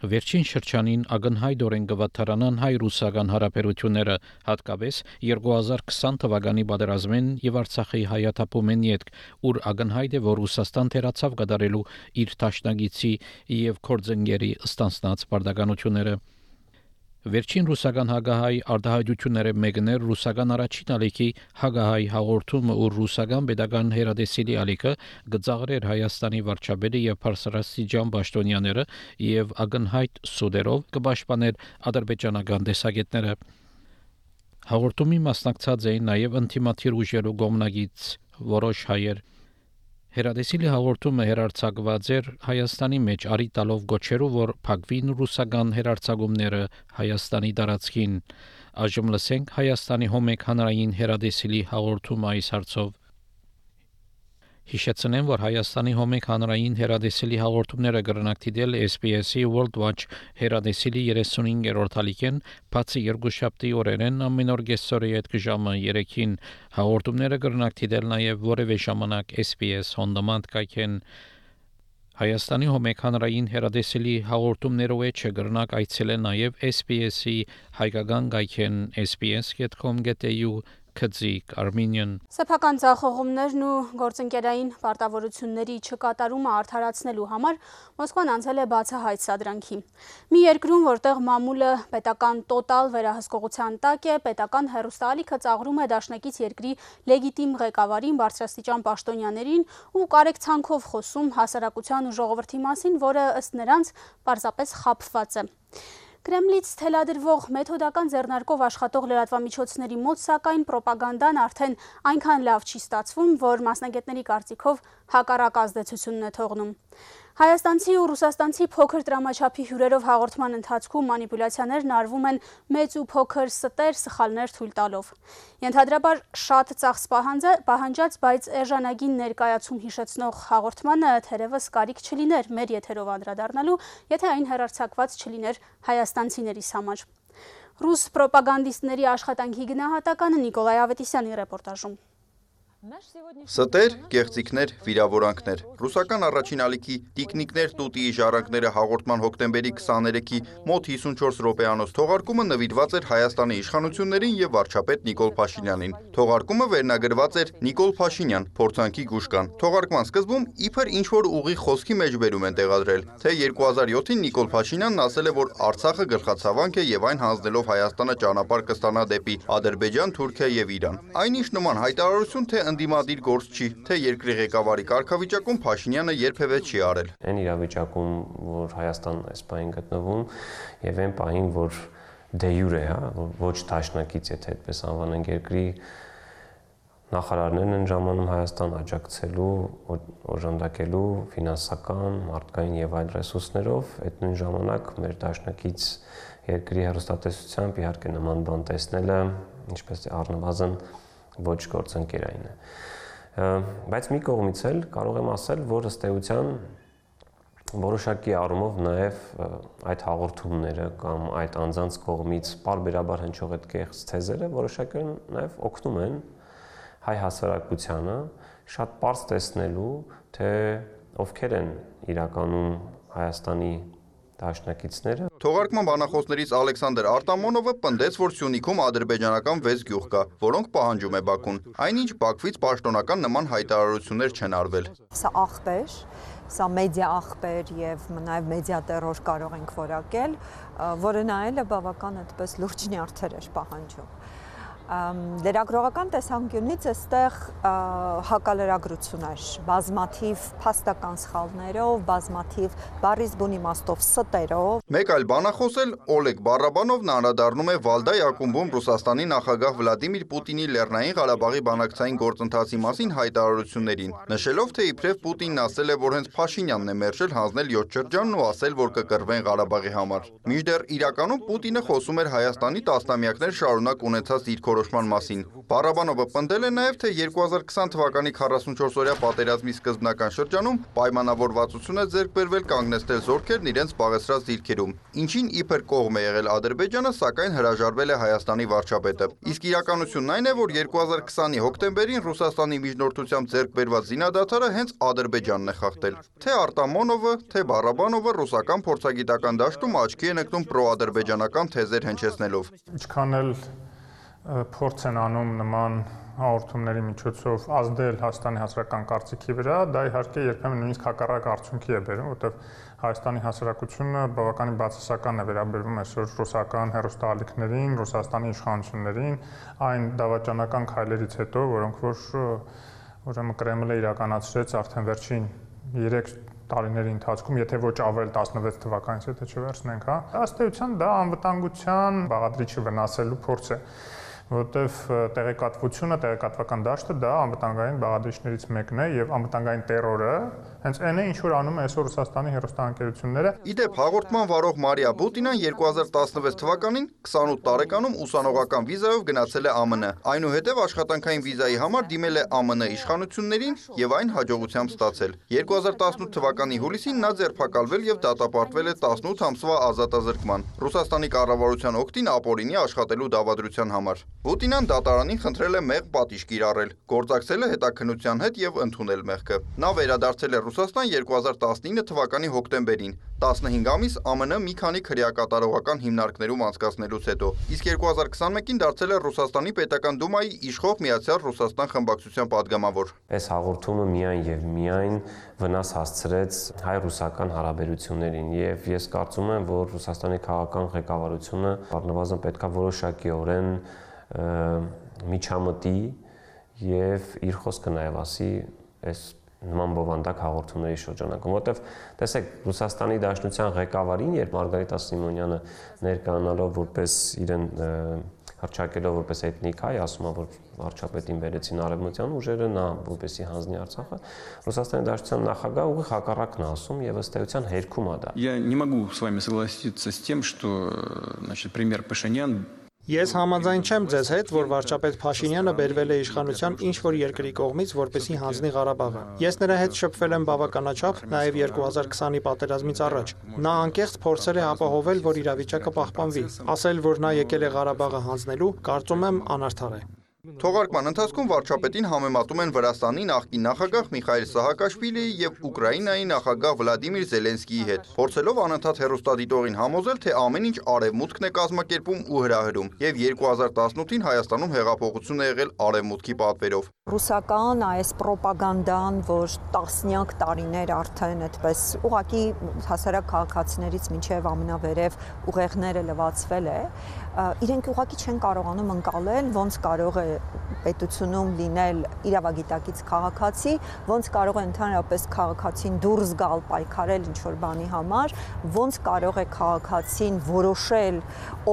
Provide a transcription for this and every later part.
Վերջին շրջանին ակնհայտորեն կվատարանան հայ-ռուսական հարաբերությունները, հատկապես 2020 թվականի պատերազմին եւ Արցախի հայաթափումեն յետք, ուր ակնհայտ է, որ Ռուսաստան թերացավ կդարելու իր ճաշնագիցի եւ կորձընկերի ստանցնած բարդականությունները։ Վերջին ռուսական հագահայ արտահայտությունները մեկն էր ռուսական առաջին ալիքի հագահայ հաղորդումը ու ռուսական pedagogan հերադեսիլի ալիքը գծաղրեր Հայաստանի վարչապետը եւ Փարսարասիջան Պաշտոնյաները եւ ագնհայտ սուդերով կպաշտպաներ ադրբեջանական դեսագետները Հաղորդումի մասնակցած էին նաև ինտիմատիր ուժերու գոմնագից որոշ հայեր Հերադեսիլի հաղորդումը հերարցակված էր Հայաստանի մեջ արի տալով գոչերով, որ փակվին ռուսական հերարցակումները Հայաստանի տարածքին։ Այժմ լսենք Հայաստանի հոմեկ հանրային հերադեսիլի հաղորդումը այս հարցով։ Հիշեցնեմ, որ Հայաստանի հոմեկ հանրային հերադեսիլի հաղորդումները կրնակ դիտել SBS-ի World Watch հերադեսիլի 35-րդ հալիկեն, բացի երկուշաբթի օրերեն ամեն օր գեսորի այդ ժամը 3-ին հաղորդումները կրնակ դիտել նաև որևէ ժամանակ SBS on demand կայքեն Հայաստանի հոմեկ հանրային հերադեսիլի հաղորդումներով է չգրնակ այցելել նաև SBS-ի հայկական գայքեն sbs.com.au Քծիկ Armenian. Սեփական ցախողումներն ու գործընկերային պարտավորությունների չկատարումը արդարացնելու համար Մոսկվան անցել է բացահայտ սադրանքի։ Մի երկրում, որտեղ մամուլը պետական տոտալ վերահսկողության տակ է, պետական հերոստալիքը ծաղրում է դաշնակից երկրի լեգիտիմ ղեկավարին, բարձրաստիճան պաշտոնյաներին ու կարեկցանքով խոսում հասարակության ու ժողովրդի մասին, որը ըստ նրանց պարզապես խապված է։ Կրեմլից թելադրվող մեթոդական ձեռնարկով աշխատող լրատվամիջոցների մոտ սակայն ռոպագանդան արդեն այնքան լավ չի ստացվում, որ մասնագետների կարծիքով հակառակ ազդեցությունն է թողնում։ Հայաստանցի ու ռուսաստանցի փոքր տրամաչափի հյուրերով հաղորդման ընթացքում մանիպուլյացիաներն արվում են մեծ ու փոքր ստեր սխալներ թույլ տալով։ Ենթադրաբար շատ ծախս պահանջած, բայց էժանագին ներկայացում հիշեցնող հաղորդմանը թերևս կարիք չլիներ մեր եթերով անդրադառնալու, եթե այն հերարցակված չլիներ հայաստանցիներիս համար։ Ռուս ռոպագանդիստների աշխատանքի գնահատականը Նիկոլայ Ավետիսյանի ռեպորտաժում։ Ստեր, կեղծիքներ, վիրավորանքներ։ Ռուսական առաջին ալիքի տիկնիկներ տուտիի ժառանգները հաղորդման հոկտեմբերի 23-ի մոտ 54 րոպեանոց թողարկումը նվիրված էր Հայաստանի իշխանություններին եւ վարչապետ Նիկոլ Փաշինյանին։ Թողարկումը վերնագրված էր Նիկոլ Փաշինյան, փորձանքի գուշկան։ Թողարկման սկզբում իբր ինչ որ ուղի խոսքի մեջ բերում են տեղադրել, թե 2007-ին Նիկոլ Փաշինյանն ասել է, որ Արցախը գլխացավանք է եւ այն հանձնելով Հայաստանը ճանապարհ կստանա դեպի Ադրբեջան, Թուրքիա եւ Իրան։ Այնիշ նման հայտարարություն թե ընդդիմադիր գործ չի, թե երկրի ղեկավարի կարգավիճակում Փաշինյանը երբևէ չի արել։ Այն իրավիճակում, որ Հայաստանն այս պահին գտնվում եւ այն պահին, որ դե յուրե, հա, ոչ դաշնակից, եթե այդպես անվանենք երկրի նախարարներն են ժամանում Հայաստան աջակցելու, օժանդակելու ֆինանսական, մարդկային եւ այլ ռեսուրսներով, այդ նույն ժամանակ մեր դաշնակից երկրի հերոստատեսությամբ իհարկե նման բան տեսնելը, ինչպես առնվազն ոչ գործընկերային է։ Բայց մի կողմից էլ կարող եմ ասել, որ ըստ էության որոշակի առումով նաև այդ հաղորդումները կամ այդ անձանց կողմից բարբերաբար հնչող այդ կեղծ թեզերը որոշակի նաև օգնում են հայ հասարակությանը շատ པարզ տեսնելու, թե ովքեր են իրականում Հայաստանի դաշնակիցները։ Թողարկման բանախոսներից Ալեքսանդր Արտամոնովը պնդեց, որ Սյունիքում ադրբեջանական 6 գյուղ կա, որոնք պահանջում է Բաքուն։ Այնինչ Բաքվից պաշտոնական նման հայտարարություններ չեն արվել։ Սա աղբեր, սա մեդիա աղբեր եւ նաեւ մեդիա տերոր կարող ենք որակել, որը նայելը բավական այդպես լուրջ նյարդեր էր պահանջում լրագրողական տեսանկյունից այստեղ հակալրագրություն էր. բազմաթիվ փաստական սխալներով, բազմաթիվ բարիզ բուն իմաստով ստերով։ Մեկ այլ բանախոս էլ Օլեգ Բարաբանովն անդրադառնում է Վալդայ ակումբում Ռուսաստանի նախագահ Վլադիմիր Պուտինի Լեռնային Ղարաբաղի բանակցային գործընթացի մասին հայտարարություններին, նշելով թե իբրև Պուտինն ասել է, որ հենց Փաշինյանն է մերժել հանձնել 7 շրջանն ու ասել, որ կկռվեն Ղարաբաղի համար։ Մինչդեռ իրականում Պուտինը խոսում էր Հայաստանի տասնամյակներ շարունակ ունեցած իր կողմնորոշման մասին։ Բարաբանովը պնդել է նաև, թե 2020 թվականի 44-օրյա պատերազմի սկզբնական շրջանում պայմանավորվածություն է ձեռք բերվել կանգնեցնել զորքերն իրենց զբաղեցրած դիրքերում, ինչին իբր կողմ է եղել Ադրբեջանը, սակայն հրաժարվել է Հայաստանի վարչապետը։ Իսկ իրականությունն այն է, որ 2020-ի հոկտեմբերին Ռուսաստանի միջնորդությամբ ձեռք բերված զինադադարը հենց Ադրբեջանն է խախտել։ Թե Արտամանովը, թե Բարաբանովը ռուսական փորձագիտական դաշտում աչքի են ընկնում պրոադրբեջանական թեզեր հնչեցնելով։ Ինչքան էլ փորձ են անում նման հաղորդումների միջոցով ազդել Հայաստանի հասարակական կարծիքի վրա, դա իհարկե երբեմն նույնիսկ հակառակ արդյունքի է բերում, որտեղ Հայաստանի հասարակությունը բավականին բացասական է վերաբերվում այսօր ռուսական հերոստալիքներին, Ռուսաստանի իշխանություններին, այն դավաճանական քայլերից հետո, որոնք որ ուրեմն Կրեմլը իրականացրեց արդեն վերջին 3 տարիների ընթացքում, եթե ոչ ավել 16 թվականից եթե չվերցնենք, հա, ըստ էության դա անվտանգության բաղադրիչը վնասելու փորձ է որովհետև տեղեկատվությունը, տեղեկատվական դաշտը դա անվտանգային բաղադրիչներից մեկն է եւ անվտանգային terror-ը հենց այն է ինչ որ անում է այսօր Ռուսաստանի հերոստանգերությունները։ Իդեպ հաղորդման վարող Մարիա Բուտինան 2016 թվականին 28 տարեկանում ուսանողական վիզայով գնացել է ԱՄՆ։ Այնուհետև աշխատանքային վիզայի համար դիմել է ԱՄՆ իշխանություններին եւ այն հաջողությամբ ստացել։ 2018 թվականի հուլիսին նա ձերբակալվել եւ դատապարտվել է 18 ամսվա ազատազրկման Ռուսաստանի կառավարության օգտին ապօրինի աշխատելու դավադրության համար։ Պուտինան դատարանին խնդրել է մեղ պատիժ կիրառել, գործակցել է հետաքննության հետ եւ ընդունել մեղքը։ Նա վերադարձել է Ռուսաստան 2019 թվականի հոկտեմբերին, 15 ամիս ԱՄՆ մի քանի քրեակատարողական հիմնարկներում անցկացնելուց հետո, իսկ 2021-ին դարձել է Ռուսաստանի Պետական Դումայի իշխող Միացյալ Ռուսաստան խմբակցության падգամավոր։ Այս հաղորդումը միայն եւ միայն վնաս հասցրեց հայ-ռուսական հարաբերություններին եւ ես կարծում եմ, որ Ռուսաստանի քաղաքական ղեկավարությունը առնվազն պետքա որոշակիորեն միջամտի եւ իր խոսքը նաեւ ասի այս նման բովանդակ հաղորդումների շրջանակում, որտեվ տեսեք Ռուսաստանի Դաշնության ղեկավարին, երբ Մարգարիտա Սիմոնյանը ներկայանալով որպես իրեն հրճակելով որպես էթնիկ հայ, ասում է, որ վարչապետին վերեցին արևմտյան ուժերը, նա որպեսի հանձնի Արցախը, Ռուսաստանի Դաշնության նախագահ ուղի հակառակն է ասում եւ ըստ էության հերքում է դա։ Я не могу с вами согласиться с тем, что значит премьер Пашинян Ես համաձայն չեմ ձեզ հետ, որ վարչապետ Փաշինյանը բերվել է իշխանության ինչ որ երկրի կողմից, որպեսի հանձնի Ղարաբաղը։ Ես նրա հետ շփվել եմ բավականաչափ նաև 2020-ի պատերազմից առաջ։ Նա անկեղծ փորձել է ապահովել, որ իրավիճակը պահպանվի։ Ասել, որ նա եկել է Ղարաբաղը հանձնելու, կարծում եմ անարդար է։ Թողարկման ընթացքում վարչապետին համեմատում են Վրաստանի նախկին նախագահ Միխայել Սահակաշվիլիի եւ Ուկրաինայի նախագահ Վլադիմիր Զելենսկիի հետ, փորձելով անընդհատ հերոստատիտողին համոզել, թե ամեն ինչ արևմուտքն է կազմակերպում ու հրահրում, եւ 2018-ին Հայաստանում հեղափոխություն է եղել արևմուտքի պատվերով։ Ռուսական այս ռոպագանդան, որ տասնյակ տարիներ արդեն այդպես ուղակի հասարակ քաղաքացիներից մինչև ամենավերև ուղեղները լվացվել է, իրենք ուղակի չեն կարողանում ընկալել ոնց կարող է պետությունում լինել իրավագիտակից քաղաքացի, ոնց կարող է ընդհանրապես քաղաքացին դուրս գալ պայքարել ինչ որ բանի համար, ոնց կարող է քաղաքացին որոշել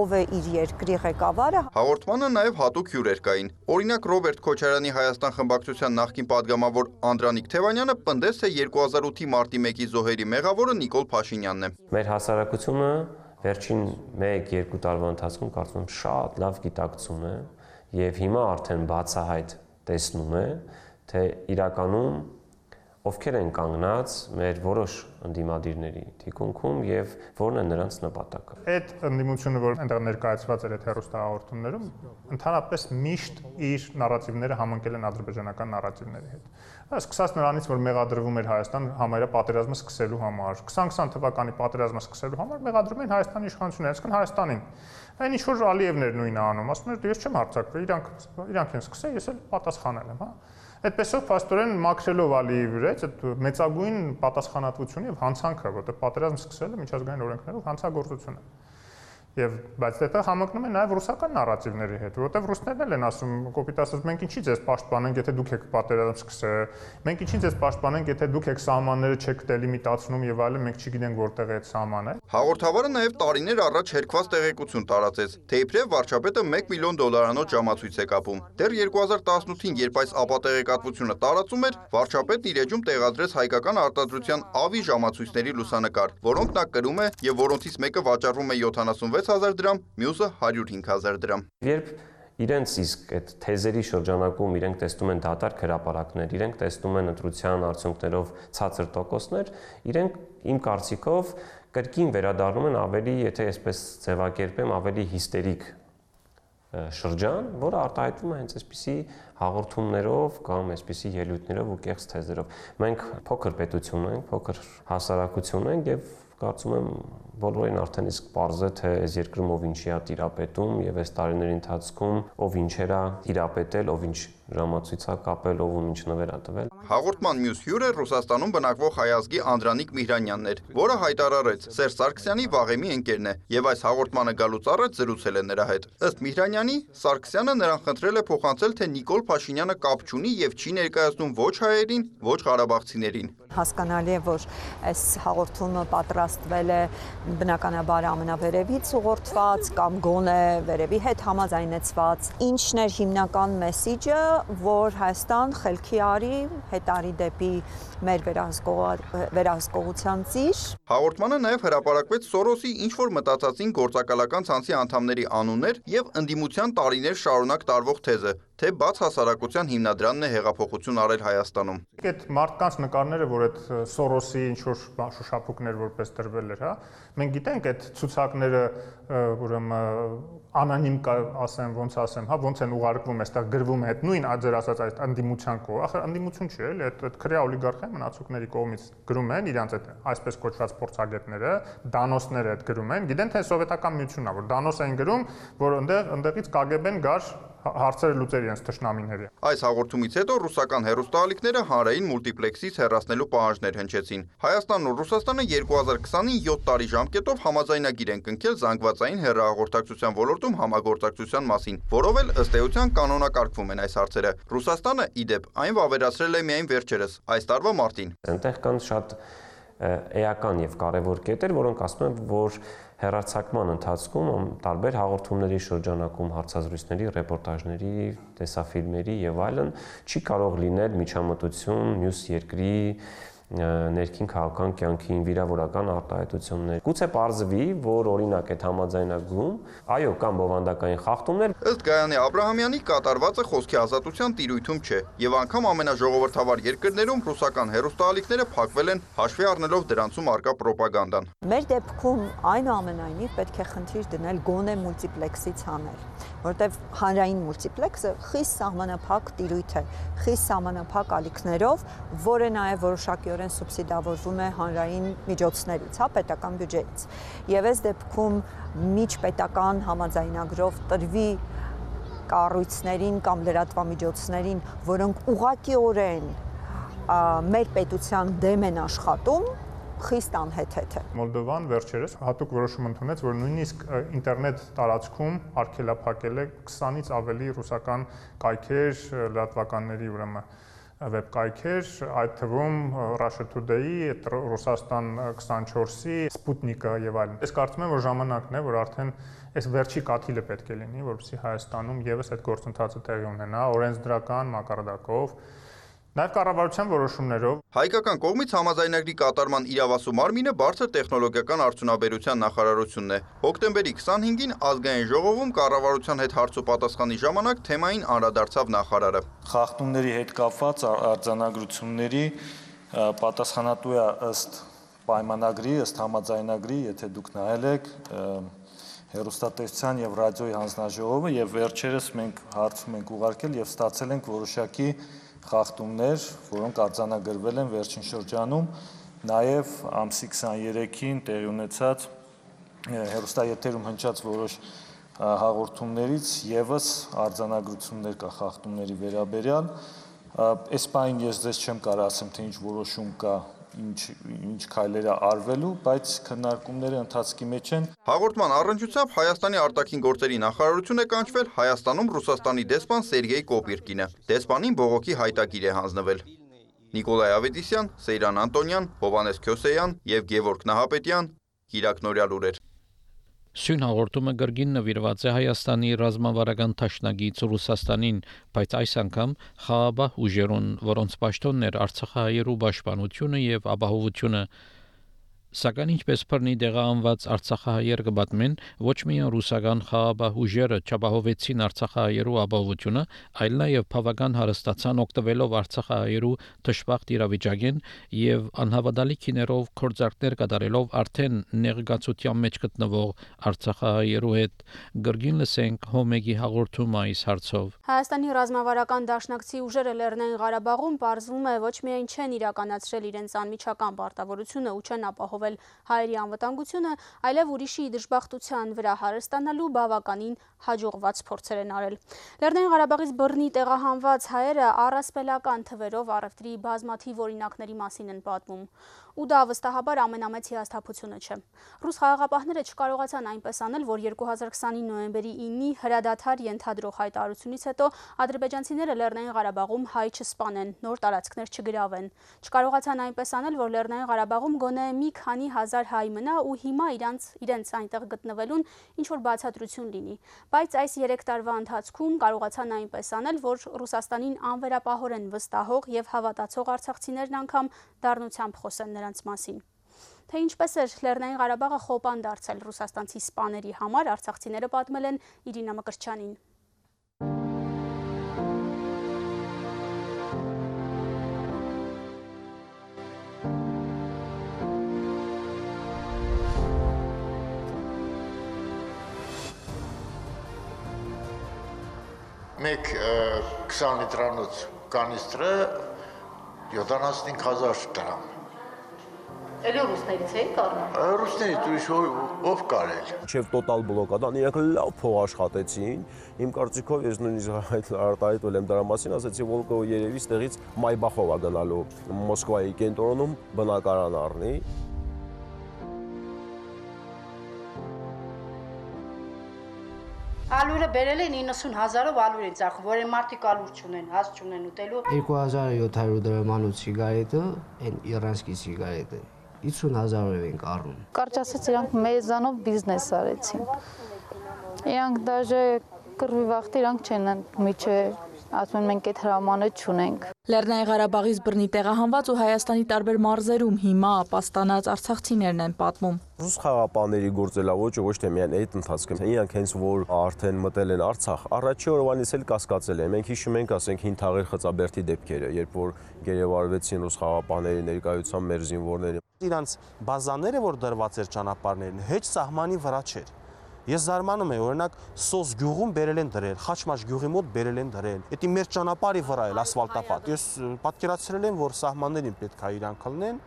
ով է իր երկրի ղեկավարը։ Հաղորդմանը նաև հատուկ հյուրեր կային։ Օրինակ Ռոբերտ Քոչարյանի Հայաստան խմբակցության նախկին падգամավոր Անդրանիկ Թևանյանը պնդես է 2008-ի մարտի 1-ի զոհերի մեղավորը Նիկոլ Փաշինյանն է։ Մեր հասարակությունը վերջին 1-2 տարվա ընթացքում կարծում եմ շատ լավ գիտակցում է եւ հիմա արդեն բացահայտ տեսնում է, թե իրականում ովքեր են կանգնած մեր որոշ ընդդիմադիրների թիկունքում եւ որն է նրանց նպատակը։ Այդ ընդդիմությունը, որ այնտեղ ներկայացված էր այդ հերոստահաղորդումներում, ընդհանրապես միշտ իր նարատիվները համընկել են ադրբեջանական նարատիվների հետ։ Սկսած նրանից, որ մեղադրվում էր Հայաստան համարյա պատերազմը սկսելու համար, 2020 թվականի պատերազմը սկսելու համար մեղադրում են Հայաստանի իշխանությունները, այսինքն Հայաստանին։ Այն ինչ որ Ալիևներ նույնը անում, ասում են, դու ես չեմ հարցակվել, իրանք իրանք են սկսել, ես էլ պատասխանել եմ, հա։ Այդպեսով փաստորեն մաքրելով Ալիևի վրա այդ մեծագույն պատասխանատվությունը եւ հանցանքը, որտեղ պատերազմ սկսելը միջազգային օրենքներով հանցագործություն է։ Եվ բայց դա համընկնում է նաև ռուսական նարատիվների հետ, որովհետև ռուսներն էլ են ասում, կոպիտ ասած, մենք ինչի ձեզ պաշտպանենք, եթե դուք եք պատերազմ սկսել, մենք ինչի ձեզ պաշտպանենք, եթե դուք եք սահմանները չեք դելիմիտացնում եւ այլն, մենք չգիտենք որտեղ է այդ սահմանը։ Հաղորդավարը նաև տարիներ առաջ հերկված տեղեկություն տարածեց, թե իբրև վարչապետը 1 միլիոն դոլարանոց ժամացույց է կապում։ Դեռ 2018-ին, երբ այս ապատեղեկատվությունը տարածում էր, վարչապետն իր էջում տեղադրեց հայկական արտադրության ավի ժամացույցների լուսանկար, որոնք նա կրում է եւ որոնցից մեկը վաճառվում է 76 60000 դրամ, մյուսը 105000 դրամ։ Երբ իրենց իսկ այդ թեզերի շրջանակում իրենք տեսնում են դատարկ հրաապարակներ, իրենք տեսնում են ընտրության արդյունքներով ցածր տոկոսներ, իրենք իմ կարծիքով կրկին վերադառնում են ավելի, եթե այսպես ձևակերպեմ, ավելի հիստերիկ շրջան, որը արտահայտվում է հենց այսպիսի հաղորդումներով կամ այսպիսի ելույթներով ու կեղծ թեզերով։ Մենք փոքր պետություն ենք, փոքր հասարակություն ենք եւ կարծում եմ բոլորին արդեն իսկ է թե այս երկրում ով ինչի է տիրապետում եւ այս տարիների ընթացքում ով ինչերա տիրապետել, ով ինչ ժամացույցա կապել, ով ում ինչ նվեր է տվել։ Հաղորդման մյուս հյուրը Ռուսաստանում բնակվող հայազգի Անդրանիկ Միհրանյանն էր, որը հայտարարեց Սերժ Սարգսյանի վաղեմի ընկերն է եւ այս հաղորդմանը գալուց առաջ զրուցել է նրա հետ։ Ըստ Միհրանյանի, Սարգսյանը նրան խնդրել է փոխանցել, թե Նիկոլ Փաշինյանը կապ չունի եւ չի ներկայացնում ոչ հայերին, ոչ ղարաբաղցիներին։ Հասկանալի է, որ այս հաղորդումը պատրաստվել է բնականաբար ամենավերևից ուղղորդված կամ գոնե վերևի հետ համաձայնեցված։ Ինչն էր հիմնական մեսիջը, որ Հայաստան խելքի արի, հետարի դեպի մեր վերահսկողության ծիր։ Հաղորդմանը նաև հրապարակվեց Սորոսի ինչ որ մտածածին գործակալական ցանցի անդամների անուններ եւ ընդդիմության տարիներ շարունակ տարվող թեզը, թե բաց հասարակության հիմնադրամն է հեղափոխություն արել Հայաստանում։ Այդ մարդկանց նկարները, որ այդ Սորոսի ինչ որ շոշափուկներ որպես դրվել էր, հա, մենք գիտենք այդ ցուցակները ուրեմն անանիմ ասեմ, ոնց ասեմ, հա, ոնց են ուղարկվում, այստեղ գրվում է այդ նույն աջեր ասած այդ անդիմության կողմ։ Ախր անդիմություն չի, էլի, այդ այդ քրեա օլիգարխիա մնացուկների կողմից գրում են իրանց այդ այսպես կոչված փորձագետները, դանոսները այդ գրում են։ Գիտեն թե սովետական միությունն է, որ դանոս են գրում, որ այնտեղ այնտեղից KGB-ն գար հարցերը լուծեր իրենց ճշնամիների։ Այս հաղորդումից հետո ռուսական հերոստալիկները հանրային մուլտիպլեքսից հեռացնելու պահանջներ հնչեցին։ Հայաստանն ու Ռուսաստանը 2020-ին 7 տարի ժամկետով համաձայնագիր են կնքել զանգվածային հեռահաղորդակցության ոլորտում համագործակցության մասին, որով էլ ըստ էության կանոնակարգվում են այս հարցերը։ Ռուսաստանը, ի դեպ, այն վավերացրել է միայն վերջերս, այս տարվա մարտին։ Այնտեղ կան շատ էական եւ կարեւոր կետեր, որոնք ասում են, որ հերարցակման ընթացքում տարբեր հաղորդումների շրջանակում հարցազրույցների, ռեպորտաժների, տեսաֆիլմերի եւ այլն չի կարող լինել միջամտություն մյուս երկրի ներքին քաղաքական կյանքին վիրավորական արտահայտություններ։ Գուցե ողջվի, որ օրինակ այդ համաձայնագրում, այո, կան բովանդակային խախտումներ։ Ըստ Գայանե Աբ รา համյանի կատարվածը խոսքի ազատության տիրույթում չէ, եւ անգամ ամենաժողովրդավար երկրներում ռուսական հերոստալիկները փակվել են հաշվի առնելով դրանցում արկա ռոպագանդան։ Մեր դեպքում այնուամենայնիվ պետք է խնդիր դնել գոնե մուլտիպլեքսից հանել, որտեղ հանրային մուլտիպլեքսը խիստ սահմանափակ տիրույթ է, խիստ սահմանափակ ալիքներով, որը նաեւ որոշակի ակտիվորեն սուբսիդավորվում է հանրային միջոցներից, հա, պետական բյուջեից։ Եվ այս դեպքում միջպետական համաձայնագրով տրվի կառույցներին կամ լրատվամիջոցներին, որոնք ուղղակիորեն մեր պետության դեմ են աշխատում, խիստ անհեթեթ է։ Մոլդովան վերջերս հատուկ որոշում ընդունեց, որ նույնիսկ ինտերնետ տարածքում արգելափակել է 20-ից ավելի ռուսական կայքեր, լրատվականների ուրեմն վեբկայքեր, այդ թվում Russia Today, Ռուսաստան 24-ի, Sputnik-ը եւ այլն։ Ես կարծում եմ, որ ժամանակն է, որ արդեն այս վերջի կաթիլը պետք է լինի, որովհետեւ Հայաստանում եւս այդ գործընթացը տեղի ունենա օրենսդրական մակարդակով Նաև կառավարության որոշումներով հայկական կողմից համաձայնագրի կատարման իրավասու մարմինը բարձր տեխնոլոգիական արդյունաբերության նախարարությունն է։ Հոկտեմբերի 25-ին ազգային ժողովում կառավարության հետ հարց ու պատասխանի ժամանակ թեմային անդրադարձավ նախարարը։ Խախտումների հետ կապված արձանագրությունների պատասխանատու է ըստ պայմանագրի, ըստ համաձայնագրի, եթե դուք նայել եք հերոստատեսության եւ ռադիոյի հանձնաժողովը եւ վերջերս մենք հարցում ենք ուղարկել եւ ստացել ենք որոշակի խախտումներ, որոնք արձանագրվել են վերջին շրջանում, նաև ամսի 23-ին տեղի ունեցած հերոստայեթերում հնչած որոշ հաղորդումներից եւս արձանագրություններ կա խախտումների վերաբերյալ։ Այս պայն ես ձեզ չեմ կարող ասեմ, թե ինչ որոշում կա ինչ ինչ քայլեր է արվելու, բայց քննարկումները ընթացքի մեջ են։ Հաղորդման առընչությամբ Հայաստանի արտաքին գործերի նախարարություն է կանչվել Հայաստանում Ռուսաստանի դեսպան Սերգեյ Կոպիրկինը։ Դեսպանին բողոքի հայտագիր է հանձնվել։ Նիկոլայ Ավետիսյան, Սեյրան Անտոնյան, Հովանես Քյոսեյան եւ Գևորգ Նահապետյան, Կիրակ Նորյալ ուրեր։ Սյուն հաղորդումը գրգին նվիրված է Հայաստանի ռազմավարական ճաշնագից Ռուսաստանին, բայց այս անգամ Խաղաբահ ուժերուն, որոնց պաշտոններ Արցախահայերու պաշտպանությունը եւ ապահովությունը Սակայն ինչպես բռնի դեղահանված Արցախահայեր կբատմեն, ոչ միայն ռուսական խաղաբահ ուժերը չապահովեցին Արցախահայերու ապահովությունը, այլ նաև բավական հարստացան օգտվելով Արցախահայերու դժբախտ իրավիճակեն եւ անհավատալի քիներով կորձարկներ կատարելով արդեն ներգացության մեջ գտնվող Արցախահայերու հետ գրգին լսենք հոմեգի հաղորդում այս հարցով։ Հայաստանի ռազմավարական դաշնակցի ուժերը Լեռնային Ղարաբաղում պարզվում է ոչ միայն չեն իրականացրել իրենց անմիջական պարտավորությունը ու չեն ապահովել հայերի անվտանգությունը, այլև ուրիշի դժբախտության վրա հարստանալու բավականին հաջողված փորձեր են արել։ Լեռնային Ղարաբաղից բռնի տեղահանված հայերը առասպելական թվերով առևտրի բազմաթիվ օրինակների մասին են պատմում ու դա վստահաբար ամենամեծ հիասթափությունը չէ։ Ռուս խաղաղապահները չկարողացան այնպես անել, որ 2020-ի նոյեմբերի 9-ի հրադադար ենթադրող հայտարարությունից հետո ադրբեջանցիները Լեռնային Ղարաբաղում հայ չսպանեն, նոր տարածքներ չգրավեն։ Չկարողացան այնպես անել, որ Լեռնային Ղարաբաղում գոնե մի քանի հազար հայ մնա ու հիմա իրանց իրենց այնտեղ գտնվելուն ինչ որ բացատրություն լինի։ Բայց այս 3 տարվա ընթացքում կարողացան այնպես անել, որ Ռուսաստանին անվերապահորեն վստահող եւ հավատացող արցախցիներն անգամ դառնությամբ խոսեն նրան նրանց մասին։ Թե ինչպես էր Լեռնային Ղարաբաղը խոպան դարձել ռուսաստանցի սպաների համար, արցախցիները պատմել են Իրինա Մկրչյանին։ մեկ 20 լիտրանոց կանիստրը 75000 դրամ Էլի ռուսներից էին կառնում։ Ռուսներից ուրիշ ով կարել։ Չև տոտալ բլոկադան, իրենք լավ փող աշխատեցին։ Իմ կարծիքով ես նույնիսկ այդ արտահայտվել եմ դրա մասին, ասացի Վոլկովը երևի ստեղից Մայբախով է գնալու Մոսկվայի կենտրոնում բնակարան առնի։ Ալուրը բերել են 90000-ով ալուր են ծախում, որ են մարդիկ ալուր չունեն, հաց չունեն ուտելու։ 2700 դրամանոց սիգարետը, այն իրանսկի սիգարետը 50000-ով են կառնում։ Կարճ ասած իրանք մեզանով բիզնես արեցին։ Իրանք դաժե կռվի վախտ իրանք չեն միջը ասում են մենք այդ հրամանը չունենք։ Լեռնային Ղարաբաղից բռնի տեղահանված ու Հայաստանի տարբեր մարզերում հիմա ապաստանած արցախցիներն են պատմում։ Ռուս խաղապաների գործելավոճը ոչ թե միայն այդ ընթացքում, իրանք հենց որ արդեն մտել են Արցախ, առաջի օրվանից էլ կասկածել են։ Մենք հիշում ենք, ասենք, հին թաղեր խծաբերդի դեպքերը, երբ որ գերեվարվեցին ռուս խաղապաների ներկայությամբ մեր զինվորները։ Իրանց բազաները, որ դրված էր ճանապարհներին, հեչ սահմանի վրա չէր։ Ես զարմանում եմ, օրինակ Սոս գյուղում բերել են դրել, Խաչմաշ գյուղի մոտ բերել են դրել։ Դա մեր ճանապարհի վրա է ասֆալտապատ։ Ես պատկերացրել եմ, որ սահմաններին պետք է իրան քլնեն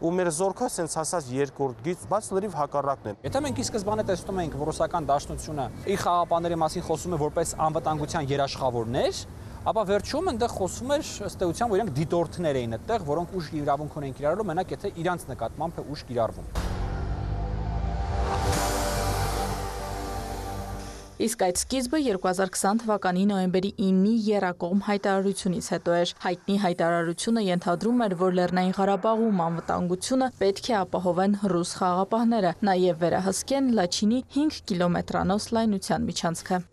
ու մեր զորքը սենց ասած երկրորդ գից, բայց լրիվ հակառակն է։ Եթե մենք ի սկզբանե տեսնում ենք, որ ռուսական դաշնությունը իր խաղապաների մասին խոսում է որպես անվտանգության երաշխավորներ, ապա վերջում այնտեղ խոսում էր ըստ էության, որ իրենք դիտորդներ էին այդտեղ, որոնք ուժ իրավունք ունեն կիրառելու, մենակ եթե իրանց նկատմամբ է ուժ կիրառվում։ Իսկ այդ սկիզբը 2020 թվականի նոյեմբերի 9-ի Երակողմ հայտարարությունից հետո էր։ Հայտնի հայտարարությունը ենթադրում էր, որ Լեռնային Ղարաբաղում անվտանգությունը պետք է ապահովեն ռուս խաղապահները, նաև վերահսկեն Լաչինի 5 կիլոմետրանոց լայնության միջանցքը։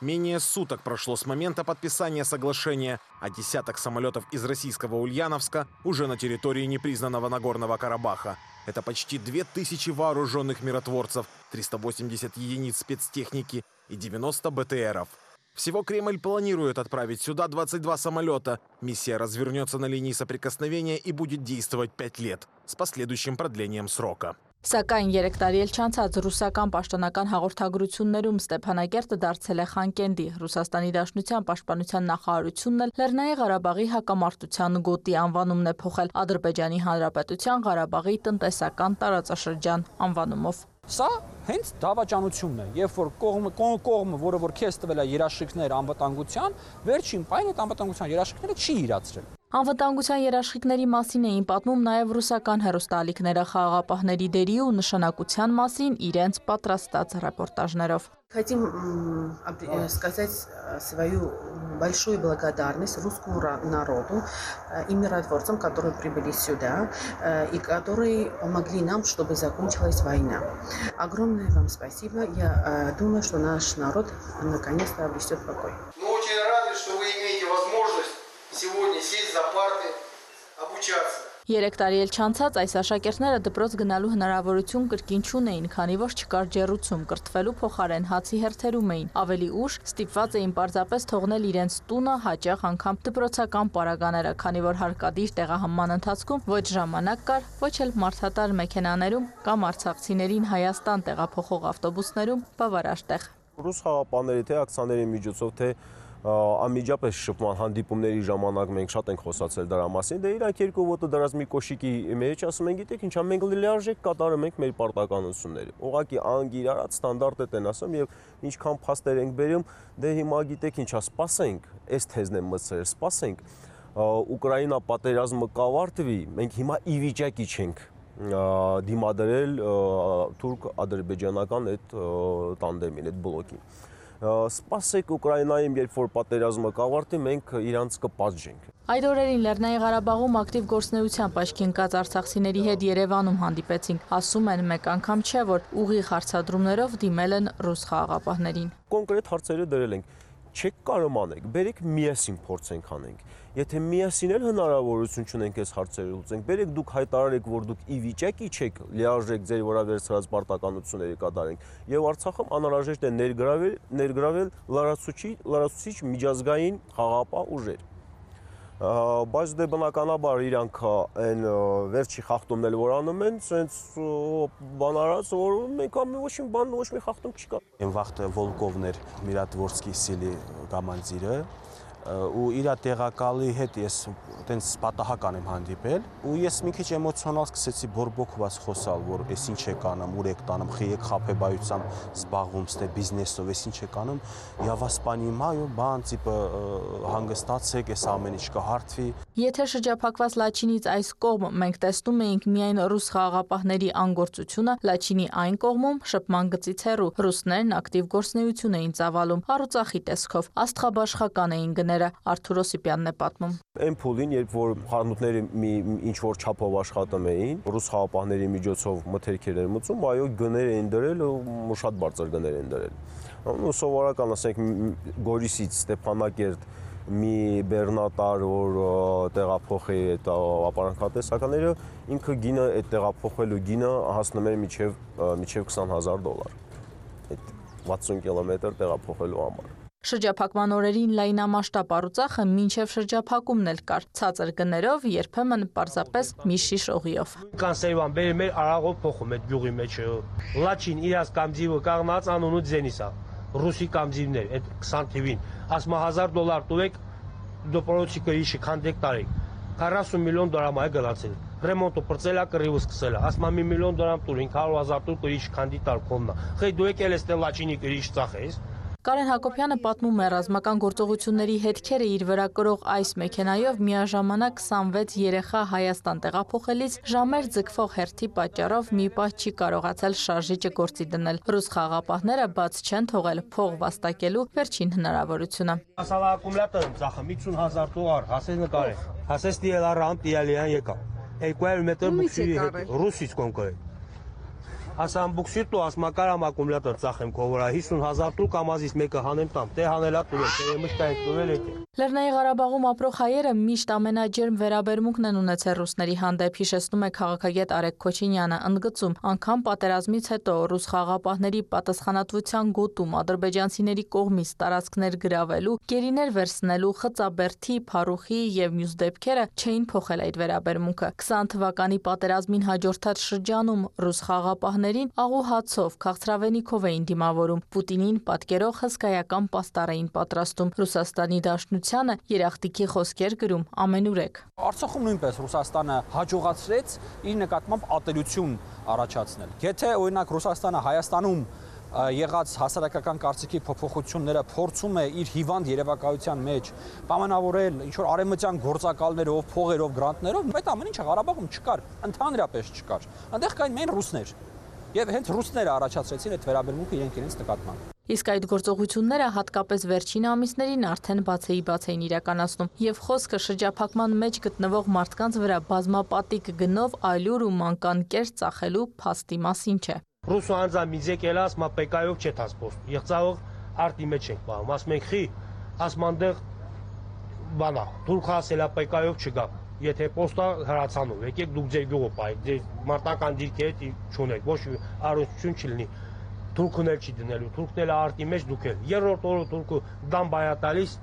Менее суток прошло с момента подписания соглашения, а десяток самолетов из российского Ульяновска уже на территории непризнанного Нагорного Карабаха. Это почти 2000 вооруженных миротворцев, 380 единиц спецтехники и 90 БТРов. Всего Кремль планирует отправить сюда 22 самолета. Миссия развернется на линии соприкосновения и будет действовать 5 лет с последующим продлением срока. Սակայն 3 տարի էլ չանցած ռուսական պաշտոնական հաղորդագրություններում Ստեփանակերտը դարձել է Խանկենդի։ Ռուսաստանի Դաշնության պաշտպանության նախարարությունն էլ Լեռնային Ղարաբաղի հակամարտության գոտի անվանումն է փոխել Ադրբեջանի Հանրապետության Ղարաբաղի տնտեսական տարածաշրջան անվանումով։ Սա հենց դավաճանությունն է, երբ որ կողմը կողմը, որը որ քեզ տվել է երաշխիքներ անվտանգության, վերջին պայն այդ անվտանգության երաշխիքները չի իրացրել։ Անվտանգության երաշխիքների մասին էին պատմում նաև ռուսական հերոստալիքները խաղաղապահների դերի ու նշանակության մասին իրենց պատրաստած ռեպորտաժներով։ Хотим сказать свою большую благодарность русскому народу и миротворцам, которые прибыли сюда и которые помогли нам, чтобы закончилась война. Огромное вам спасибо. Я думаю, что наш народ наконец-то обретет покой. сегодня сесть за парты, обучаться. 3 տարի էլ չանցած այս աշակերտները դպրոց գնալու հնարավորություն կրկին չունեին, քանի որ չկար ջեռուցում, կրթվելու փոխարեն հացի հերթերում էին։ Ավելի ուշ ստիպված էին պարզապես թողնել իրենց տունը, հաճախ անգամ դպրոցական պարագաները, քանի որ հարկադիր տեղահանման ընթացքում ոչ ժամանակ կար, ոչ էլ մարդատար մեքենաներում կամ արցախցիներին Հայաստան տեղափոխող ավտոբուսներում բավարար տեղ։ Ռուս խաղապանների թե ակցիաների միջոցով թե անմիջապես շփման հանդիպումների ժամանակ մենք շատ ենք խոսացել դրա մասին, դե իրանք երկու ոտը դրած մի կոշիկի մեջ ասում են, գիտեք ինչա, մենք լիարժեք կատարում ենք մեր պարտականությունները։ Ուղղակի անգիրարած ստանդարտ է տեն ասում եւ ինչքան փաստեր ենք բերում, դե հիմա գիտեք ինչա, սպասենք, այս թեզն եմ մտցրել, սպասենք Ուկրաինա պատերազմը կավարտվի, մենք հիմա ի վիճակի չենք դիմադրել թուրք-ադրբեջանական այդ տանդեմին, այդ բլոկին սպասեք Ուկրաինայում, երբ որ պատերազմը կավարտի, մենք իրանց կպատժենք։ Այդ օրերին Լեռնային Ղարաբաղում ակտիվ գործնեությամբ աչքինկած արցախցիների հետ Երևանում հանդիպեցինք։ Ասում են մեկ անգամ չէ, որ ուղիղ հարցադրումներով դիմել են ռուս խաղաղապահներին։ Կոնկրետ հարցերը դրել ենք չեք կարող անեք, բերեք միասին փորձենք անենք։ Եթե միասին էլ հնարավորություն չունենք այս հարցերը լուծենք, բերեք դուք հայտարարեք, որ դուք ի վիճակի չեք լիարժեք ձեր վրա վերցրած պարտականությունների կատարենք, եւ Արցախում անհրաժեշտ է ներգրավել ներգրավել լարացուցիչ լարացուցիչ միջազգային խաղապահ ուժեր բայց դե բնականաբար իրանք այն վերջի խախտումն էլ որ անում են, սենց բանարած, որ մենք ամ ոչ մի բան, ոչ մի խախտում չկա։ Այն վաղտը Վոլկովներ Միրատվորսկի սիլի կամանձիրը ու իր տեղակալի հետ ես տենց պատահական եմ հանդիպել ու ես մի քիչ էմոցիոնալ սկսեցի բորբոքված խոսալ որ ես ինչ եք անում ուր եք տանում խի եք խափեբայությամբ զբաղվում ստե բիզնեսով ես ինչ եք անում я вас понимаю բան տիպը հանգստացեք ես ամեն ինչ կհարթվի եթե շրջափակված Լաչինից այս կողմ մենք տեսնում էինք միայն ռուս խաղաղապահների անգործությունը Լաչինի այն կողմում շփման գծից հեռու ռուսներն ակտիվ գործնեություն էին ծավալում առուծախի տեսքով աստղաբաշխական էին գնել գները Արթուր Օսիպյանն է պատմում։ Այն փուլին, երբ որ խառնուրդները մի ինչ որ չափով աշխատում էին, ռուս խաղապահների միջոցով մթերքեր էր մուծում, այո, գներ էին դրել ու շատ բարձր գներ էին դրել։ Ու սովորական, ասենք, Գորիսից Ստեփանակերտ մի բեռնատար, որ տեղափոխի այդ ապարանքատեսականները, ինքը գինը այդ տեղափոխելու գինը հասնում էր միջև միջև 20000 դոլար։ Այդ 60 կիլոմետր տեղափոխելու համար։ Շրջափակման օրերին լայնամասշտաբ առուցախը մինչև շրջափակումն էլ կար, ցածր գներով, երբեմն պարզապես մի շիշ օղիով։ Կան սերվան բերի մեր արաղով փոխում այդ գյուղի մեջ։ Լաչին իրաց կամ ձիվը կաղնած անունու ձենիսա, ռուսի կամ ձիվներ, այդ 20 թիվին, ասմա 1000 դոլար տուեք դոպորոցիկը իշի քանդեք տարեք։ 40 միլիոն դրամ է գնացել ռեմոնտը պրծելա կռիվը սկսելա ասմա մի միլիոն դրամ տուր 500 հազար տուր կրիչ քանդի տար կոննա խե դու եկել ես տելաչինի կրիչ ծախես Կարեն Հակոբյանը պատմում է ռազմական գործողությունների հետքերը իր վրա կրող այս մեքենայով միաժամանակ 26 երեխա Հայաստան տեղափոխելիս ժամեր ձգվող հերթի պատճառով մի պահ չի կարողացել շարժիչը գործի դնել։ Ռուս խաղապահները բաց չեն թողել փող վաստակելու վերջին հնարավորությունը։ Ասալա ակումուլյատոր ծախը 50000 դոլար, հասես նկարե։ Հասես դիելարան տիալիան եկա։ 200 մետր բուքսի ռուսից կոնկրետ ասամ բուքսիր տու ասմակարամ ակումուլյատոր ծախեմ քո վրա 50000 տու կամազից մեկը հանեմ տամ դե հանելա տու դե մշտայք տուվել եք Լեռնային Ղարաբաղում ապրող հայերը միշտ ամենաջերմ վերաբերմունքն են ունեցել ռուսների հանդեպ, հիշեցնում է քաղաքագետ Արեգ Քոչինյանը, ընդգծում, անգամ պատերազմից հետո ռուս խաղապահների պատասխանատվության գոտում ադրբեջանցիների կողմից տարածքներ գրավելու, գերիներ վերցնելու, խծաբերթի, փարուխի եւ մյուս դեպքերը չէին փոխել այդ վերաբերմունքը։ 20 թվականի պատերազմին հաջորդած շրջանում ռուս խաղապահներին աղուհացով, քաղցրավենիքով էին դիմավորում, Պուտինին պատկերող հսկայական պաստառ էին պատրաստում։ Ռուսաստանի Դաշնության Հանրապետությանը երախտիկի խոսքեր գրում ամենուրեք։ Արցախում նույնպես Ռուսաստանը հաջողացրեց իր նկատմամբ ատելություն առաջացնել։ Եթե օրինակ Ռուսաստանը Հայաստանում եղած հասարակական կարծիքի փոփոխությունները փորձում է իր հիվանդ երևակայության մեջ պայմանավորել ինչ որ արեմտյան գործակալներով, փողերով, գրանտներով, այդ ամեն ինչը Ղարաբաղում չկար, ընդհանրապես չկար։ Այնտեղ կային միայն ռուսներ։ Եվ հենց ռուսները առաջացրեցին այդ վերաբերմունքը իրենք իրենց նկատմամբ։ Իսկ այդ գործողությունները հատկապես վերջին ամիսներին արդեն բացեի բաց էին իրականացնում եւ խոսքը շրջափակման մեջ գտնվող մարդկանց վրա բազմապատիկ գնով այլուր ու մանկան կեր ծախելու փաստի մասին չէ։ Ռուսու անձամիձ եկել ասма պեկայով չէ տասպոստ։ Եղծաղող արտի մեջ ենք բաղում, ասում ենք խի, ասմանդեղ բանա, թուրք հասելա պեկայով չգա։ եթե պոստա հրացանով, եկեք դուք ձեր գյուղը պայեք, ձեր մարտական դիրքի հետ չունեք, ոչ առողջություն չլինի թուրքն էլ չի դնելու, թուրքն էլ արտի մեջ դուք էլ։ Երրորդ օրը թուրքը դամ բայա տալիս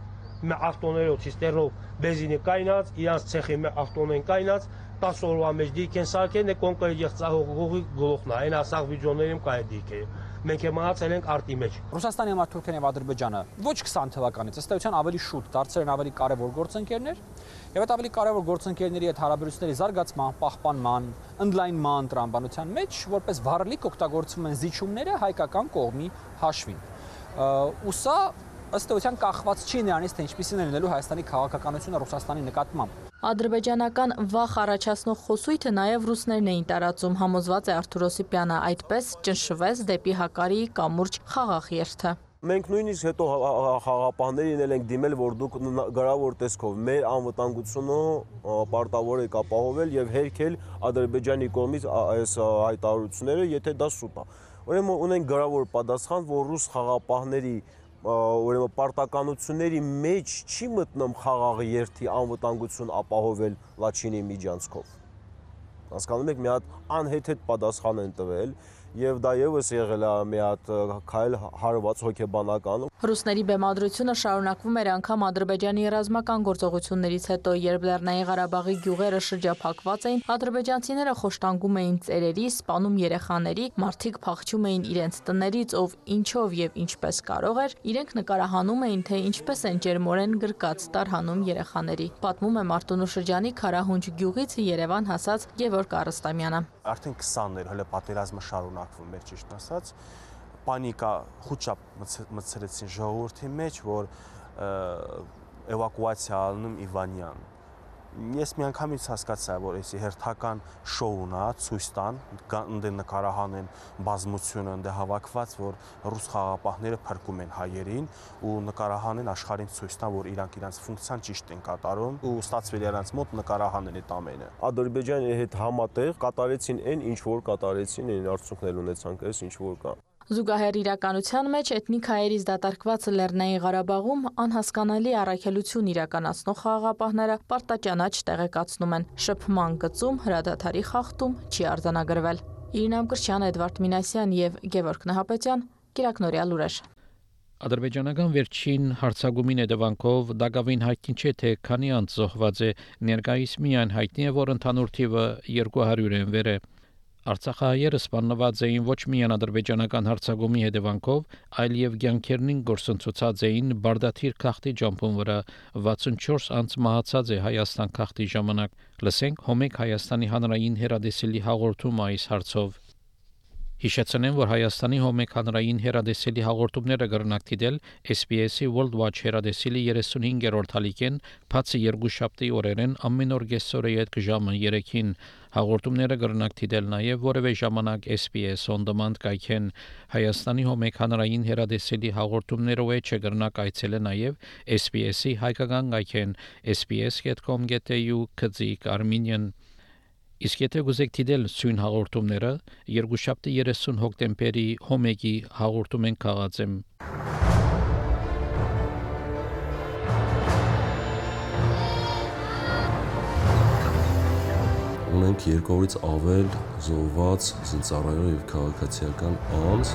ավտոներով, ցիստերով բենզինը կայնած, իրանց ցեխի ավտոն են կայնած, 10 օրվա մեջ դիրք են սարքեն, է կոնկրետ եղծահողողի գլուխն է, այն ասաղ վիդեոներում կա այդ դիրքը մենք է մահացել ենք արտի մեջ։ Ռուսաստանի համար Թուրքիան եւ Ադրբեջանը ոչ 20 թվականից ըստ էության ավելի շուտ դարձել են ավելի կարևոր գործընկերներ եւ այդ ավելի կարևոր գործընկերների հետ հարաբերությունների զարգացման, պահպանման, ընդլայնման տրամաբանության մեջ որպես վառելիք օգտագործվում են զիջումները հայկական կողմի հաշվին։ Ու սա ըստ էության կախված չի նրանից, թե ինչպիսին է լինելու Հայաստանի քաղաքականությունը Ռուսաստանի նկատմամբ։ Ադրբեջանական վախ առաջացնող խոսույթը նաև ռուսներն էին տարածում, համոզված է Արթուր Օսիպյանը, այդպես ճնշվեց դեպի Հակարիի կամուրջ խաղաղ երթը։ Մենք նույնիսկ հետո խաղապահներին էլ ենք դիմել, որ դուք գրավոր տեսքով մեր անվտանգությունը պարտավոր եք ապահովել եւ հերքել Ադրբեջանի կողմից այս հայտարարությունները, եթե դա սուտ է։ Ուրեմն ունենք գրավոր պատասխան, որ ռուս խաղապահների ուրեմն պարտականությունների մեջ չի մտնում խաղաղ երթի անվտանգություն ապահովել Լաչինի միջանցքով։ Հասկանում եք, մի հատ անհեթեթ պատասխան են տվել եւ դա եւս եղել է մի հատ քայլ հարված հոգեբանական։ Ռուսների բեմադրությունը շարունակվում էր անգամ Ադրբեջանի ռազմական գործողություններից հետո, երբ Լեռնային Ղարաբաղի գյուղերը շրջափակված էին, ադրբեջանցիները խոշտանգում էին ծերերի, սպանում երեխաների, մարդիկ փախչում էին իրենց տներից, ով ինչով եւ ինչպես կարող էր, իրենք նկարահանում էին, թե ինչպես են ջերմորեն գրկած տարհանում երեխաների։ Պատմում է Մարտունու շրջանի Խարահունջ գյուղից Երևան հասած Գևորգ Արստամյանը։ Արդեն 20-ներ հələ պատերազմը շարունակ շարունակվում մեր ճիշտ ասած պանիկա խոճապ մցրեցին ժողովրդի մեջ որ էվակուացիա ալնում Իվանյան ես միանգամից հասկացա, որ էսի հերթական շոուն է, ցույց տան, ընդ նկարահանեն բազմությունը ընդ հավաքված, որ ռուս խաղապահները փրկում են հայերին ու նկարահանեն աշխարհին ցույց տան, որ իրանք իրանց ֆունկցիան ճիշտ են կատարում ու ստացվել իրանց մոտ նկարահանեն այդ ամենը։ Ադրբեջանի հետ համատեղ կատարեցին այն ինչ որ կատարեցին, այն արդյունքներ ունեցանք, այս ինչ որ կա։ Զուգահեռ իրականության մեջ էթնիկ հայերից դատարկված Լեռնային Ղարաբաղում անհասկանալի առաքելություն իրականացնող խաղաղապահները պարտաճանաչ տեղեկացնում են. շփման գծում հրադադարի խախտում չի արձանագրվել։ Իրինամ Կրչյան, Էդվարդ Մինասյան եւ Գևորգ Նահապետյան, Կիրակնորյա լուրեր։ Ադրբեջանական վերջին հարցագումին հետևանքով Դագավին հայտնի չէ թե քանի անց զոհված է ներկայիս միայն հայտնի է որ ընդհանուր թիվը 200-ին վեր է Արցախահայերը սպանված էին ոչ միայն ադրբեջանական հարցագումի հետևանքով, այլ եւ ցանկերնին գործընծուցած էին Բարդաթիր քաղտի ջամփուն վրա 64 անց մահացած է Հայաստան քաղտի ժամանակ։ Լսենք Հոմեկ Հայաստանի հանրային հերադեսիլի հաղորդում այս հարցով։ Հիշեցնեմ, որ Հայաստանի հոմեկ հանրային հերադեսիլի հաղորդումները կրնակ դիտել SBS-ի World Watch հերադեսիլի 35-րդ հալիկեն, բացի երկու շաբթի օրերեն ամեն օր գեսորի հետ ժամը 3-ին հաղորդումները կրնակ դիտել նաև որևէ ժամանակ SBS on demand կայքեն Հայաստանի հոմեկ հանրային հերադեսիլի հաղորդումներով է չկրնակ այցելել նաև SBS-ի հայկական կայքեն sbs.com.au քծիկ armenian Իսկ եթե գուզեք դիտել սույն հաղորդումները, երկուշաբթի 30 հոկտեմբերի հոմեգի հաղորդում են քաղած Ունենք 200-ից ավել զոհված զինծառայող եւ քաղաքացիական անձ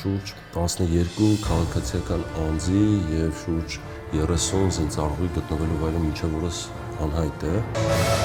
շուրջ 12 քաղաքացիական անձի եւ շուրջ 30 զինծառայողի գտնվելու վայրը մինչև օրս անհայտ է։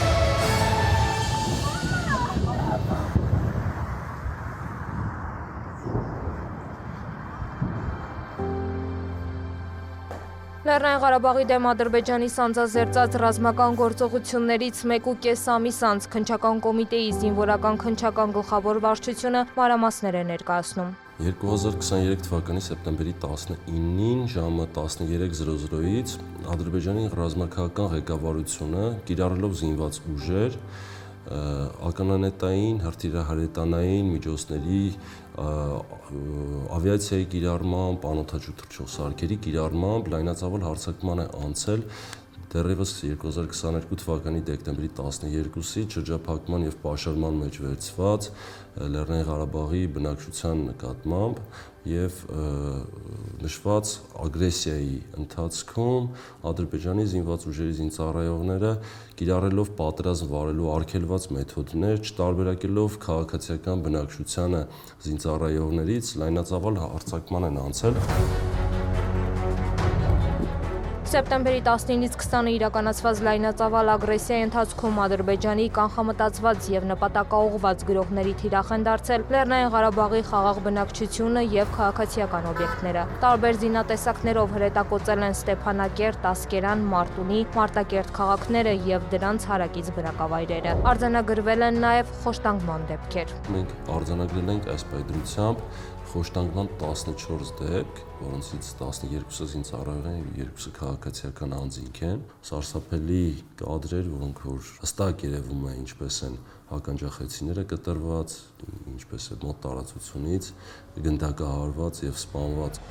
Լեռնային Ղարաբաղի դեմ Ադրբեջանի սանձազերծած ռազմական գործողություններից 1.5 ամիս անց քնչական կոմիտեի զինվորական քնչական գլխավոր վարչությունը մանրամասներ է ներկայացնում։ 2023 թվականի սեպտեմբերի 19-ին ժամը 13:00-ից Ադրբեջանի ռազմաքաղաքական ղեկավարությունը կիրառելով զինված ուժեր ալկանանետային, հրթիռահարետանային միջոցների ավիացիայի կիրառմամբ, անօթաչու թռչող սարքերի կիրառմամբ լայնածավալ հարձակման է անցել դեռևս 2022 թվականի դեկտեմբերի 12-ի շրջափակման եւ պաշարման մեջ վերցված Լեռնային Ղարաբաղի բնակչության նկատմամբ եւ նշված ագրեսիայի ընթացքում Ադրբեջանի զինված ուժերի զինծառայողները կիրառելով պատերազմ վարելու արգելված մեթոդներ, չտարբերակելով քաղաքացիական բնակչությանը զինծառայողներից լայնածավալ հարձակման են անցել։ Սեպտեմբերի 19-ից 20-ը իրականացված լայնածավալ ագրեսիայի ընթացքում Ադրբեջանի կանխամտածված եւ նպատակաուղված գրողների թիրախ են դարձել Լեռնային Ղարաբաղի խաղաղ բնակչությունը եւ քաղաքացիական օբյեկտները։ Տարբեր զինատեսակներով հրետակոծել են Ստեփանակերտ, Ասկերան, Մարտունի, Մարտակերտ քաղաքները եւ դրանց հարակից բնակավայրերը։ Արձանագրվել են նաեւ խոշտանգման դեպքեր։ Մենք արձանագրել ենք այս պայդրությամբ խոշտանգման 14 դեպք, որոնցից 12-ը զինծառայող են եւ 2-ը քաղաքացիական անձինք են։ Սարսափելի կադրեր, որոնք որ հստակ երևում է ինչպես են հականջախեցիները կտրված, ինչպես է մոտ տարածությունից գնդակահարված եւ սպանված։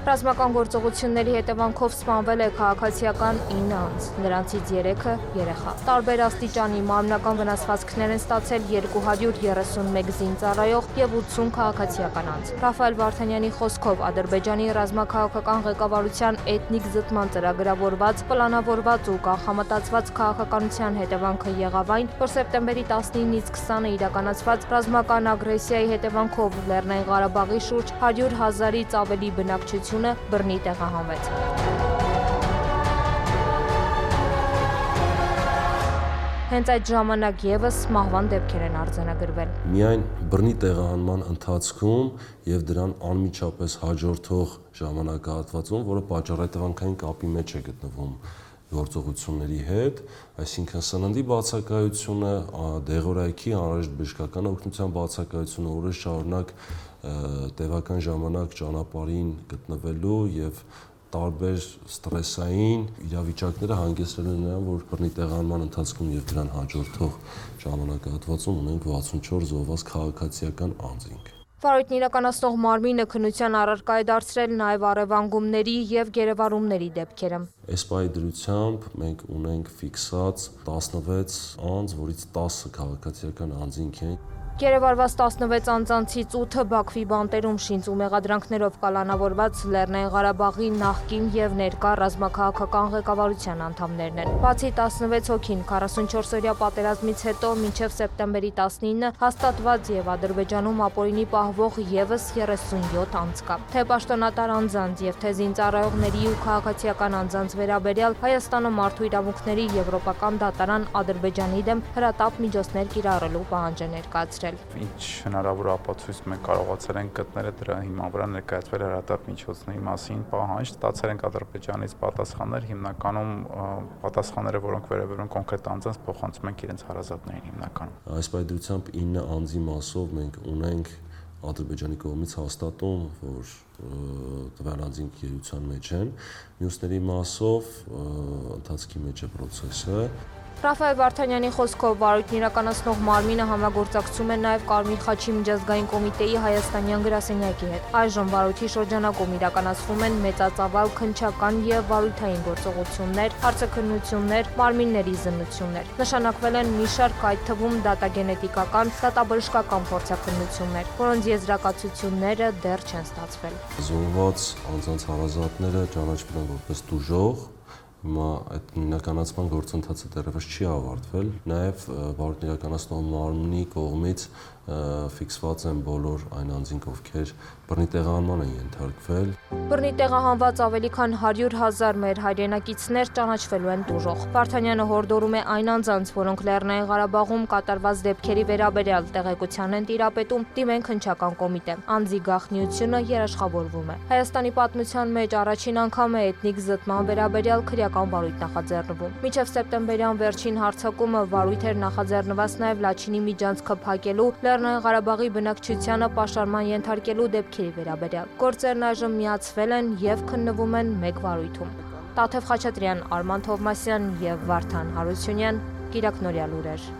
Ռազմական գործողությունների հետևանքով սպանվել է քաղաքացիական 9 անձ, նրանցից 3-ը երեխա։ Տարբեր աստիճանի մարմնական վնասվածքներ են ստացել 231 զինծառայող եւ 80 քաղաքացիական անձ։ Ռաֆայել Վարդանյանի խոսքով Ադրբեջանի ռազմաքաղաքական ղեկավարության էթնիկ զտման ծրագրավորված, պլանավորված ու կանխամտածված քաղաքականության հետևանքը եղավ այն, որ սեպտեմբերի 19-ից 20-ը իրականացված ռազմական ագրեսիայի հետևանքով Լեռնային Ղարաբաղի շուրջ 100 հազարից ավելի բնակչություն պետությունը բռնի տեղահանվեց։ Հենց այդ ժամանակ եւս մահվան դեպքեր են արձանագրվել։ Միայն բռնի տեղահանման ընթացքում եւ դրան անմիջապես հաջորդող ժամանակահատվածում, որը պատճառատվանքային կապի մեջ է գտնվում գործողությունների հետ, այսինքն սննդի բացակայությունը, դեղորայքի անհրաժեշտ բժշկական օգնության բացակայությունը օրեր շարունակ տևական ժամանակ ճանապարհին գտնվելու եւ տարբեր ստրեսային իրավիճակները հանգեցրել են նրան, որ բռնի տեղանման ընթացքում եւ դրան հաջորդող ժամանակահատվածում ունենք 64 զոհված քաղաքացիական անձինք։ Վարույթն իրականացնող մարմինը քնության առարկա է դարձրել նաև առևանգումների եւ գերեվարումների դեպքերը։ Այս պայի դրությամբ մենք ունենք ֆիքսած 16 անձ, որից 10 քաղաքացիական անձինք են։ Գերեվարված 16 անձանցից 8-ը Բաքվի բանտերում շինծ ու մեղադրանքներով կալանավորված Լեռնային Ղարաբաղի նախկին եւ ներկա ռազմաքաղաքական ղեկավարության անդամներն են։ Բացի 16 հոգին 44-օրյա պատերազմից հետո մինչև սեպտեմբերի 19-ը հաստատված եւ Ադրբեջանում ապօրինի պահվող եւս 37 անձ կա։ Թե պաշտոնատար անձանց եւ թե զինծառայողների ու քաղաքացիական անձանց վերաբերյալ Հայաստանը մարդու իրավունքների եվրոպական դատարան Ադրբեջանի դեմ հրատապ միջոցներ կիրառելու պահանջ է ներկայացրել գտնել։ Ինչ հնարավոր ապացույց մենք կարողացել ենք գտնել դրա հիման վրա ներկայացվել հրատապ միջոցների մասին պահանջ, ստացել ենք Ադրբեջանից պատասխաններ, հիմնականում պատասխանները, որոնք վերաբերում են կոնկրետ անձանց, փոխանցում ենք իրենց հարազատներին հիմնականում։ Այս պայծրությամբ 9 անձի մասով մենք ունենք Ադրբեջանի կողմից հաստատում, որ տվյալ անձինք գերության մեջ են, մյուսների մասով ընթացքի մեջ է process-ը, Ռաֆայել Վարդանյանի խոսքով վարույթն իրականացնող մարմինը համագործակցում է նաև Կարմիր խաչի միջազգային կոմիտեի հայաստանյան գրասենյակի հետ։ Այժմ վարույթի շրջանակում իրականացվում են մեծածավալ քնչական եւ վարույթային գործողություններ, հարցաքննություններ, մարմինների զննություններ։ Նշանակվել են մի շարք այդ թվում դատագենետիկական, դատաբժշկական փորձաքննություններ, որոնց եզրակացությունները դեռ չեն ստացվել։ Զոհված անձանց հարազատները ճանաչվել են որպես դուժող Հիմա այդ նույնականացման գործընթացը դեռևս չի ավարտվել։ Նաև վարույթ իրականացնող մարմնի կողմից ֆիքսված են բոլոր այն անձինք, ովքեր բռնի տեղահանման են ենթարկվել։ Բռնի տեղահանված ավելի քան 100 հազար մեր հայրենակիցներ ճանաչվելու են դուժող։ Վարդանյանը հորդորում է այն անձանց, որոնք Լեռնային Ղարաբաղում կատարված դեպքերի վերաբերյալ տեղեկության են տիրապետում, դիմեն քնչական կոմիտե։ Անձի գաղտնիությունը երաշխավորվում է։ Հայաստանի պատմության մեջ առաջին անգամ է էթնիկ զտման վերաբերյալ քրեական վարույթ նախաձեռնվում։ Մինչև սեպտեմբերյան վերջին հարձակումը վարույթ էր նախաձեռնված նաև Լաչինի միջանցքը փակելու Լեռնային Ղարաբաղի բնակչությանը պաշարման ենթարկելու դեպքերի վերաբերյալ։ Գործերն այժմ միացվել են եւ քննվում են մեկ վարույթում։ Տաթև Խաչատրյան, Արման Թովմասյան եւ Վարդան Հարությունյան, Կիրակնորյալ ուրեր։